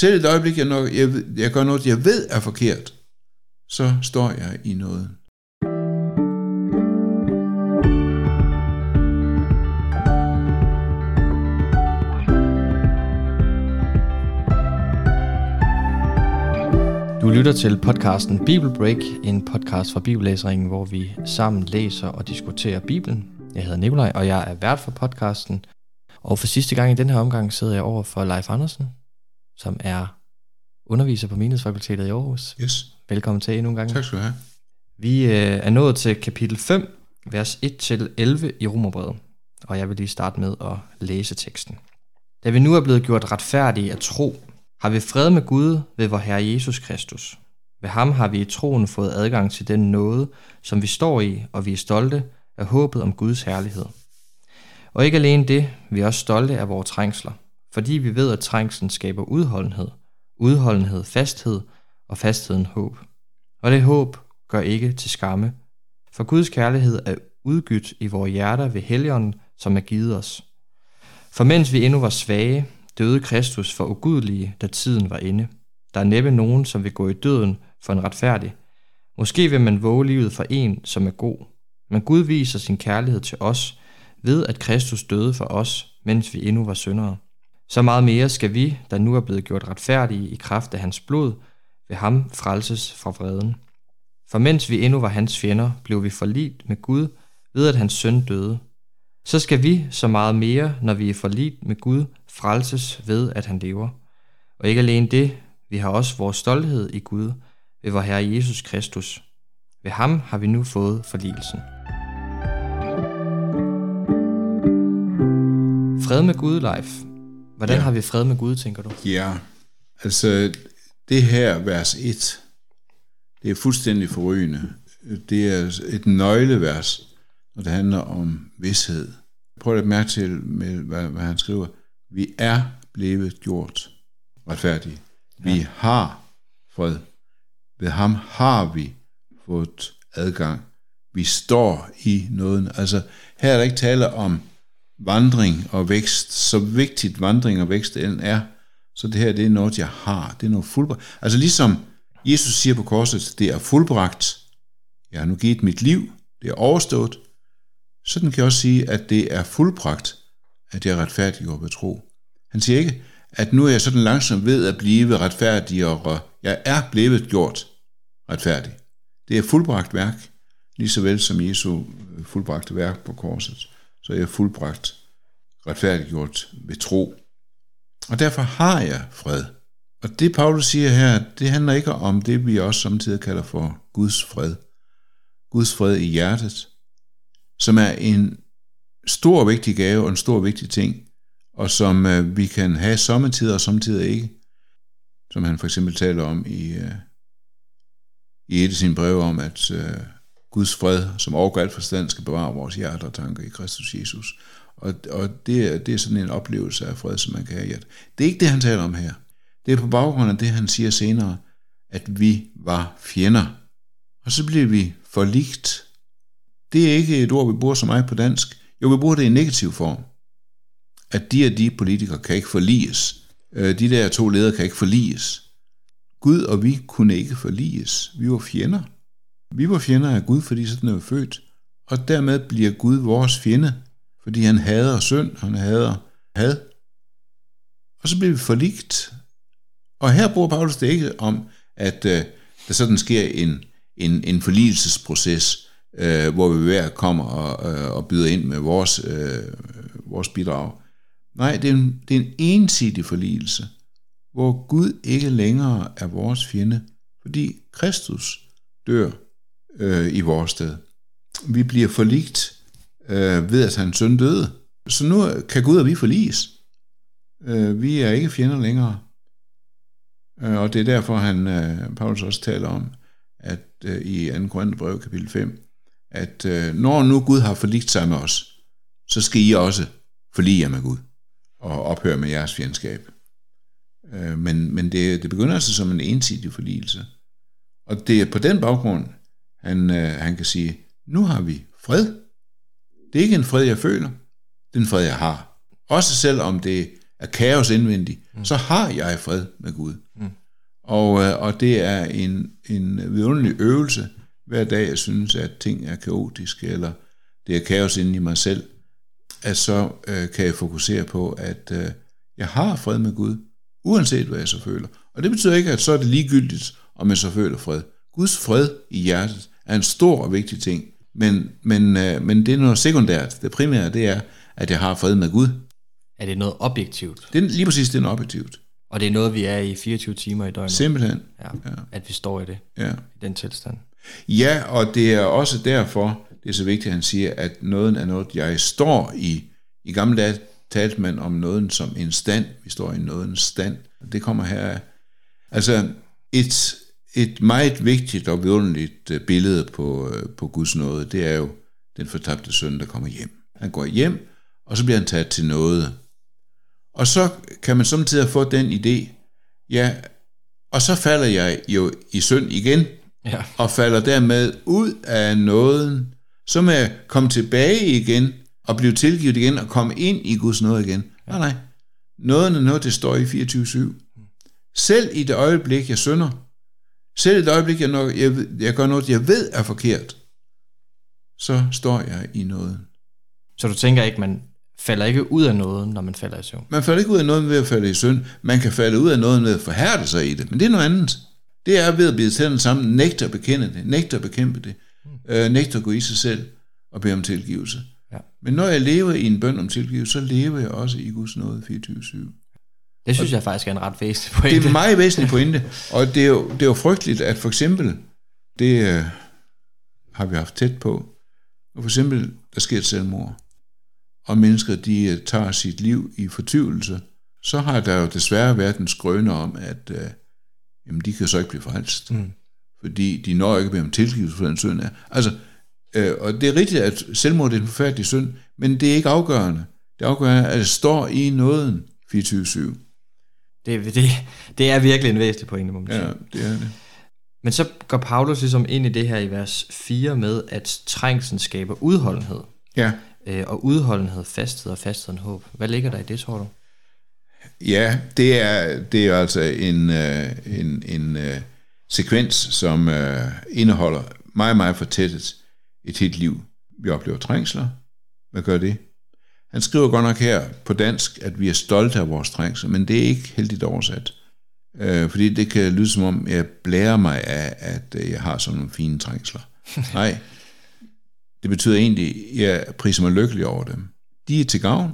Selv et øjeblik, jeg, nok, jeg, jeg gør noget, jeg ved er forkert, så står jeg i noget. Du lytter til podcasten Bible Break, en podcast fra Bibellæseringen, hvor vi sammen læser og diskuterer Bibelen. Jeg hedder Nikolaj, og jeg er vært for podcasten. Og for sidste gang i den her omgang sidder jeg over for Leif Andersen, som er underviser på Menighedsfakultetet i Aarhus. Yes. Velkommen til endnu en gang. Tak skal du have. Vi øh, er nået til kapitel 5, vers 1-11 i Romerbrevet, og jeg vil lige starte med at læse teksten. Da vi nu er blevet gjort retfærdige af tro, har vi fred med Gud ved vor Herre Jesus Kristus. Ved ham har vi i troen fået adgang til den nåde, som vi står i, og vi er stolte af håbet om Guds herlighed. Og ikke alene det, vi er også stolte af vores trængsler, fordi vi ved, at trængslen skaber udholdenhed, udholdenhed fasthed, og fastheden håb. Og det håb gør ikke til skamme, for Guds kærlighed er udgydt i vores hjerter ved helligånden, som er givet os. For mens vi endnu var svage, døde Kristus for ugudelige, da tiden var inde. Der er næppe nogen, som vil gå i døden for en retfærdig. Måske vil man våge livet for en, som er god. Men Gud viser sin kærlighed til os, ved at Kristus døde for os, mens vi endnu var syndere. Så meget mere skal vi, der nu er blevet gjort retfærdige i kraft af hans blod, ved ham frelses fra vreden. For mens vi endnu var hans fjender, blev vi forlit med Gud, ved at hans søn døde. Så skal vi så meget mere, når vi er forlit med Gud, frelses ved, at han lever. Og ikke alene det, vi har også vores stolthed i Gud, ved vor Herre Jesus Kristus. Ved ham har vi nu fået forligelsen. Fred med Gud, life. Hvordan ja. har vi fred med Gud, tænker du? Ja, altså det her vers 1, det er fuldstændig forrygende. Det er et nøglevers, når det handler om vidshed. Prøv at mærke til, med, hvad, hvad han skriver. Vi er blevet gjort retfærdige. Vi ja. har fred. Ved ham har vi fået adgang. Vi står i noget. Altså, her er der ikke tale om vandring og vækst. Så vigtigt vandring og vækst end er, så det her, det er noget, jeg har. Det er noget fuldbragt. Altså ligesom Jesus siger på korset, det er fuldbragt. Jeg har nu givet mit liv. Det er overstået. Sådan kan jeg også sige, at det er fuldbragt, at jeg er retfærdig ved tro. Han siger ikke, at nu er jeg sådan langsomt ved at blive retfærdig, og jeg er blevet gjort retfærdig. Det er fuldbragt værk, lige så vel som Jesu fuldbragte værk på korset. Så er jeg fuldbragt retfærdiggjort ved tro. Og derfor har jeg fred. Og det Paulus siger her, det handler ikke om det, vi også samtidig kalder for Guds fred. Guds fred i hjertet, som er en stor vigtig gave og en stor vigtig ting, og som øh, vi kan have sommetider og sommetider ikke, som han for eksempel taler om i, øh, i et af sine breve om, at øh, Guds fred, som overgår alt forstand, skal bevare vores hjerter og tanker i Kristus Jesus. Og, og det, er, det er sådan en oplevelse af fred, som man kan have i hjertet. Det er ikke det, han taler om her. Det er på baggrund af det, han siger senere, at vi var fjender. Og så bliver vi forligt det er ikke et ord, vi bruger så meget på dansk. Jo, vi bruger det i negativ form. At de og de politikere kan ikke forliges. Øh, de der to ledere kan ikke forliges. Gud og vi kunne ikke forliges. Vi var fjender. Vi var fjender af Gud, fordi sådan er vi født. Og dermed bliver Gud vores fjende, fordi han hader synd, han hader had. Og så bliver vi forligt. Og her bruger Paulus det ikke om, at øh, der sådan sker en, en, en forligelsesproces, øh, hvor vi hver kommer og, øh, og byder ind med vores, øh, vores bidrag. Nej, det er, en, det er en ensidig forligelse, hvor Gud ikke længere er vores fjende, fordi Kristus dør øh, i vores sted. Vi bliver forligt øh, ved, at hans søn døde. Så nu kan Gud og vi forliges. Øh, vi er ikke fjender længere. Øh, og det er derfor, han, øh, Paulus også taler om, at øh, i 2. Korintherbrev kapitel 5, at øh, når nu Gud har forligt sig med os, så skal I også forlige jer med Gud og ophøre med jeres fjendskab. Øh, men men det, det begynder altså som en ensidig forligelse. Og det er på den baggrund, han, øh, han kan sige, nu har vi fred. Det er ikke en fred, jeg føler. Det er en fred, jeg har. Også selvom det er kaos indvendigt, mm. så har jeg fred med Gud. Mm. Og, øh, og det er en, en vidunderlig øvelse, hver dag jeg synes, at ting er kaotiske, eller det er kaos inde i mig selv, at så øh, kan jeg fokusere på, at øh, jeg har fred med Gud, uanset hvad jeg så føler. Og det betyder ikke, at så er det ligegyldigt, om jeg så føler fred. Guds fred i hjertet er en stor og vigtig ting, men, men, øh, men det er noget sekundært. Det primære, det er, at jeg har fred med Gud. Er det noget objektivt? Det er lige præcis det er noget objektivt. Og det er noget, vi er i 24 timer i døgnet? Simpelthen. Ja, ja. at vi står i det, ja. i den tilstand. Ja, og det er også derfor, det er så vigtigt, at han siger, at nåden er noget, jeg står i. I gamle dage talte man om nåden som en stand. Vi står i nådens stand. Det kommer her. Altså, et, et meget vigtigt og vidunderligt øh, billede på, øh, på Guds nåde, det er jo den fortabte søn, der kommer hjem. Han går hjem, og så bliver han taget til noget. Og så kan man samtidig få den idé, ja, og så falder jeg jo i synd igen, ja. og falder dermed ud af nåden, så må jeg komme tilbage igen, og blive tilgivet igen, og komme ind i Guds nåde igen. Ja. Nej, nej. Nåden er noget, det står i 24-7. Selv i det øjeblik, jeg synder, selv i det øjeblik, jeg, når, jeg, jeg gør noget, jeg ved er forkert, så står jeg i nåden. Så du tænker ikke, man falder ikke ud af noget, når man falder i søvn? Man falder ikke ud af noget ved at falde i synd. Man kan falde ud af noget ved at forhærde sig i det, men det er noget andet. Det er ved at blive tændt sammen, nægte at bekende det, nægte at bekæmpe det, mm. øh, nægte at gå i sig selv og bede om tilgivelse. Ja. Men når jeg lever i en bøn om tilgivelse, så lever jeg også i Guds nåde 24-7. Det synes og jeg faktisk er en ret væsentlig pointe. Det er en meget væsentlig pointe, og det er jo, det er jo frygteligt, at for eksempel, det øh, har vi haft tæt på, og for eksempel, der sker et selvmord og mennesker de øh, tager sit liv i fortvivlelse, så har der jo desværre været en skrøne om, at øh, jamen, de kan så ikke blive frelst. Mm. Fordi de når ikke med om tilgivelse for den synd er. Altså, øh, og det er rigtigt, at selvmord er en forfærdelig synd, men det er ikke afgørende. Det er afgørende, at det står i nåden 24-7. Det, det, det er virkelig en væsentlig pointe, må man sige. Ja, det er det. Men så går Paulus ligesom ind i det her i vers 4 med, at trængslen skaber udholdenhed. Ja øh, og udholdenhed, fasthed og fastheden håb. Hvad ligger der i det, tror du? Ja, det er, det er altså en, øh, en, en uh, sekvens, som uh, indeholder meget, meget fortættet et helt liv. Vi oplever trængsler. Hvad gør det? Han skriver godt nok her på dansk, at vi er stolte af vores trængsler, men det er ikke heldigt oversat. Uh, fordi det kan lyde som om, jeg blærer mig af, at jeg har sådan nogle fine trængsler. Nej, det betyder egentlig, at jeg priser mig lykkelig over dem. De er til gavn,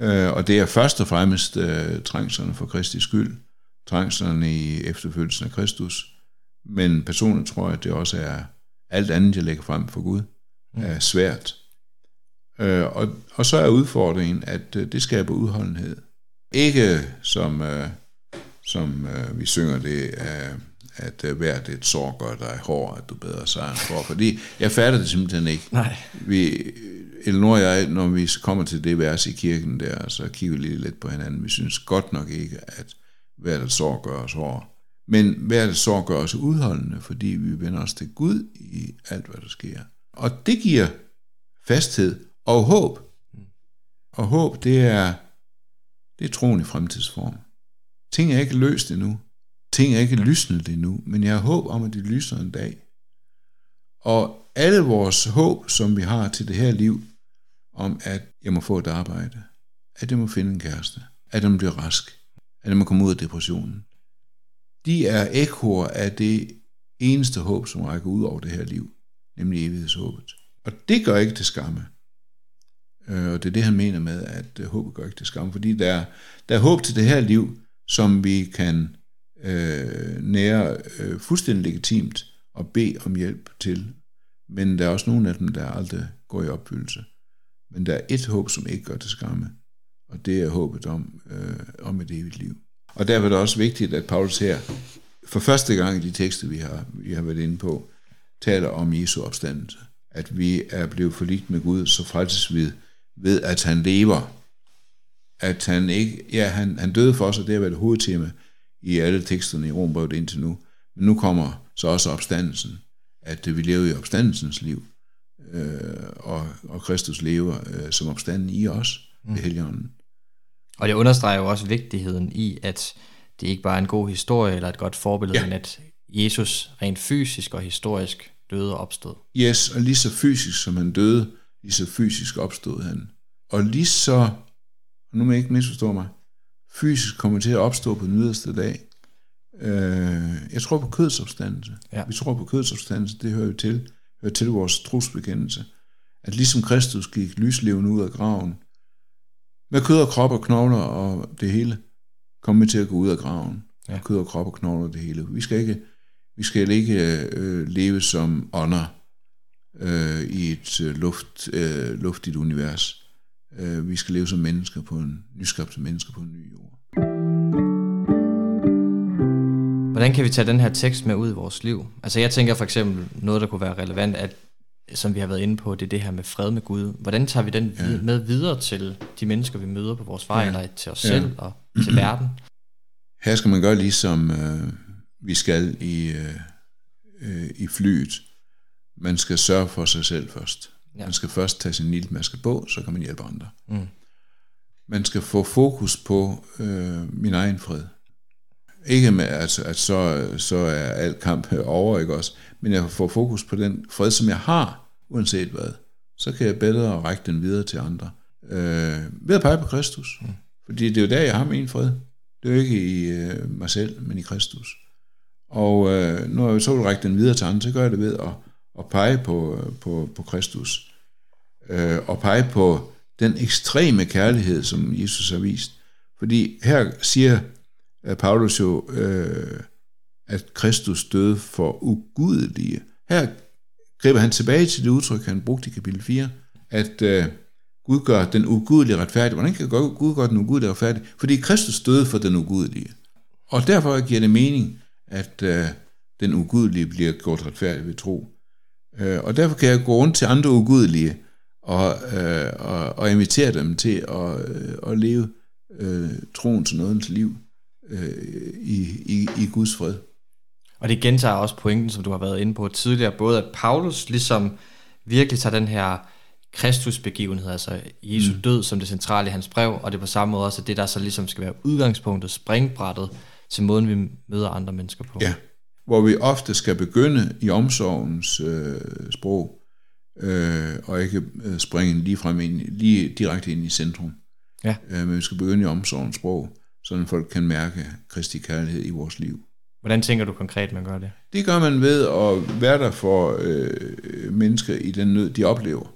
øh, og det er først og fremmest øh, trængslerne for Kristi skyld, trængslerne i efterfølgelsen af Kristus, men personligt tror jeg, at det også er alt andet, jeg lægger frem for Gud, mm. er svært. Øh, og, og så er udfordringen, at det skaber udholdenhed. Ikke som, som vi synger det af at uh, hvert et sår gør dig hård, at du bedre sejren for. Fordi jeg fatter det simpelthen ikke. Nej. Vi, Eleanor og jeg, når vi kommer til det vers i kirken der, så kigger vi lige lidt på hinanden. Vi synes godt nok ikke, at hvert et sår gør os hård. Men hvert et sår gør os udholdende, fordi vi vender os til Gud i alt, hvad der sker. Og det giver fasthed og håb. Og håb, det er, det er troen i fremtidsform. Ting er ikke løst endnu. Ting er ikke lysnet endnu, men jeg har håb om, at det lyser en dag. Og alle vores håb, som vi har til det her liv, om at jeg må få et arbejde, at jeg må finde en kæreste, at jeg må blive rask, at jeg må komme ud af depressionen, de er ekkoer af det eneste håb, som rækker ud over det her liv, nemlig evighedshåbet. Og det gør ikke til skamme. Øh, og det er det, han mener med, at øh, håbet gør ikke til skam, fordi der er, der er håb til det her liv, som vi kan øh, nære øh, fuldstændig legitimt og bede om hjælp til. Men der er også nogle af dem, der aldrig går i opfyldelse. Men der er et håb, som ikke gør det skamme, og det er håbet om, øh, om et evigt liv. Og derfor er det også vigtigt, at Paulus her, for første gang i de tekster, vi har, vi har været inde på, taler om Jesu opstandelse. At vi er blevet forligt med Gud, så frelses vi ved, at han lever. At han ikke, ja, han, han døde for os, og det har været et hovedtema i alle teksterne i Rombrevet indtil nu. Men nu kommer så også opstandelsen, at vi lever i opstandelsens liv, øh, og, og Kristus lever øh, som opstanden i os, mm. ved Helligånden. Og det understreger jo også vigtigheden i, at det ikke bare er en god historie eller et godt forbillede, ja. men at Jesus rent fysisk og historisk døde og opstod. Yes, og lige så fysisk som han døde, lige så fysisk opstod han. Og lige så, og nu må jeg ikke misforstå mig, fysisk kommer til at opstå på den yderste dag. Øh, jeg tror på kødsopstandelse. Ja. Vi tror på kødsopstandelse, det hører jo til, hører til vores trosbekendelse. At ligesom Kristus gik lyslevende ud af graven, med kød og krop og knogler og det hele, kommer vi til at gå ud af graven. Ja. Kød og krop og knogler og det hele. Vi skal ikke, vi skal ikke øh, leve som ånder øh, i et øh, luft, øh, luftigt univers. Øh, vi skal leve som mennesker på en nyskabte mennesker på en ny jord. Hvordan kan vi tage den her tekst med ud i vores liv? Altså jeg tænker for eksempel noget, der kunne være relevant, at som vi har været inde på, det er det her med fred med Gud. Hvordan tager vi den ja. med videre til de mennesker, vi møder på vores vej, ja. eller til os ja. selv og til verden? Her skal man gøre ligesom øh, vi skal i, øh, øh, i flyet. Man skal sørge for sig selv først. Ja. Man skal først tage sin iltmaske på, så kan man hjælpe andre. Mm. Man skal få fokus på øh, min egen fred. Ikke med, altså, at så, så er alt kamp over, ikke også? Men jeg får fokus på den fred, som jeg har, uanset hvad. Så kan jeg bedre række den videre til andre. Øh, ved at pege på Kristus. Mm. Fordi det er jo der, jeg har min fred. Det er jo ikke i øh, mig selv, men i Kristus. Og øh, når jeg så vil række den videre til andre, så gør jeg det ved at, at pege på, øh, på, på Kristus. Øh, og pege på den ekstreme kærlighed, som Jesus har vist. Fordi her siger øh, Paulus jo, øh, at Kristus døde for ugudelige. Her griber han tilbage til det udtryk, han brugte i kapitel 4, at øh, Gud gør den ugudelige retfærdig. Hvordan kan Gud gøre den ugudelige retfærdig? Fordi Kristus døde for den ugudelige. Og derfor giver det mening, at øh, den ugudelige bliver gjort retfærdig ved tro. Øh, og derfor kan jeg gå rundt til andre ugudelige og, øh, og, og invitere dem til at, øh, at leve øh, troens og nådens liv øh, i, i, i Guds fred. Og det gentager også pointen, som du har været inde på tidligere, både at Paulus ligesom virkelig tager den her Kristusbegivenhed, altså Jesu mm. død som det centrale i hans brev, og det på samme måde også det, der så ligesom skal være udgangspunktet, springbrættet til måden, vi møder andre mennesker på. Ja, hvor vi ofte skal begynde i omsorgens øh, sprog, øh, og ikke øh, springe lige frem ind, lige direkte ind i centrum. Ja. Øh, men vi skal begynde i omsorgens sprog, så folk kan mærke Kristi kærlighed i vores liv. Hvordan tænker du konkret, man gør det? Det gør man ved at være der for øh, mennesker i den nød, de oplever,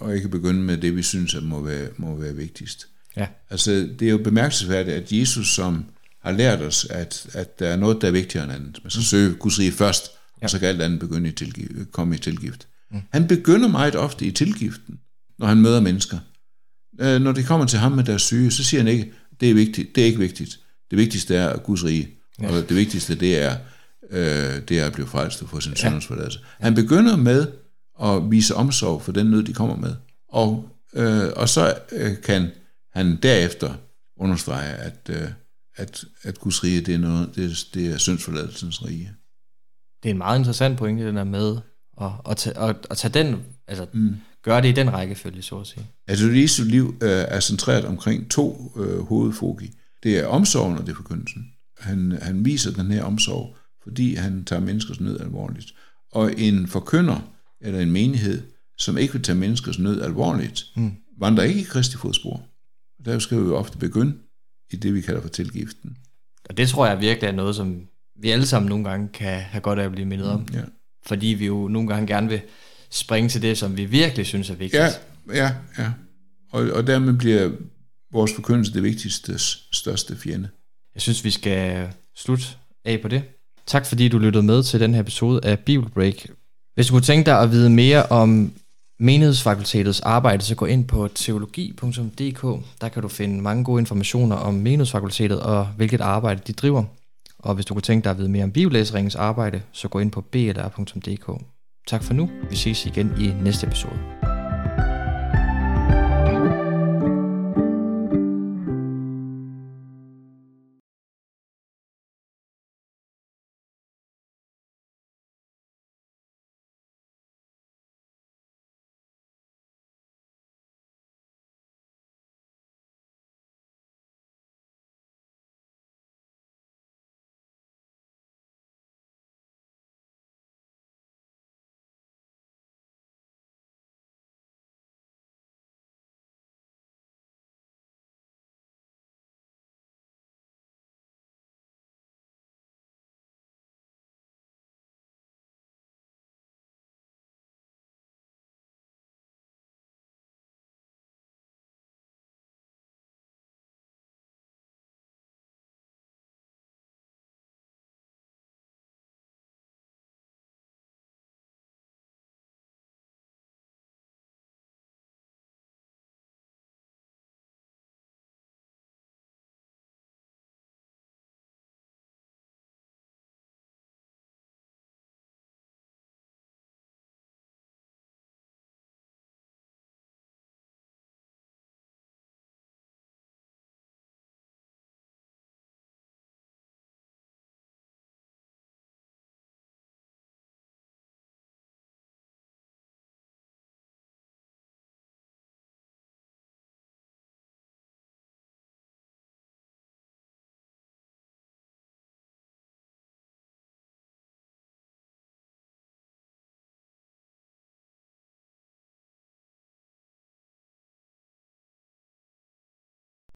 og ikke begynde med det, vi synes at må være, må være vigtigst. Ja. Altså, det er jo bemærkelsesværdigt, at Jesus, som har lært os, at, at der er noget, der er vigtigere end andet. Man skal søge Guds rige først, ja. og så kan alt andet begynde i tilgiv- komme i tilgift. Mm. Han begynder meget ofte i tilgiften, når han møder mennesker. Øh, når de kommer til ham med deres syge, så siger han ikke, det er vigtigt, det er ikke vigtigt. Det vigtigste er Guds rige. Ja. Og det vigtigste, det er, øh, det er at blive frelst og få sin ja. forladelse. Han begynder med at vise omsorg for den nød, de kommer med. Og, øh, og så øh, kan han derefter understrege, at, øh, at, at Guds rige, det er, noget, det, det er syndsforladelsens rige. Det er en meget interessant pointe, den er med at, at, tage, at, at tage den, altså mm. gøre det i den rækkefølge, så at sige. Altså Jesu liv øh, er centreret omkring to øh, hovedfogi. Det er omsorgen og det er forkyndelsen. Han, han viser den her omsorg, fordi han tager menneskers nød alvorligt. Og en forkynder, eller en menighed, som ikke vil tage menneskers nød alvorligt, mm. vandrer ikke i Kristi fodspor. Og der skal vi jo ofte begynde i det, vi kalder for tilgiften. Og det tror jeg virkelig er noget, som vi alle sammen nogle gange kan have godt af at blive mindet om. Mm, ja. Fordi vi jo nogle gange gerne vil springe til det, som vi virkelig synes er vigtigt. Ja, ja, ja. Og, og dermed bliver vores forkyndelse det vigtigste, største fjende. Jeg synes, vi skal slutte af på det. Tak fordi du lyttede med til den her episode af Bibelbreak. Hvis du kunne tænke dig at vide mere om menighedsfakultetets arbejde, så gå ind på teologi.dk. Der kan du finde mange gode informationer om menighedsfakultetet og hvilket arbejde de driver. Og hvis du kunne tænke dig at vide mere om bibellæseringens arbejde, så gå ind på blr.dk. Tak for nu. Vi ses igen i næste episode.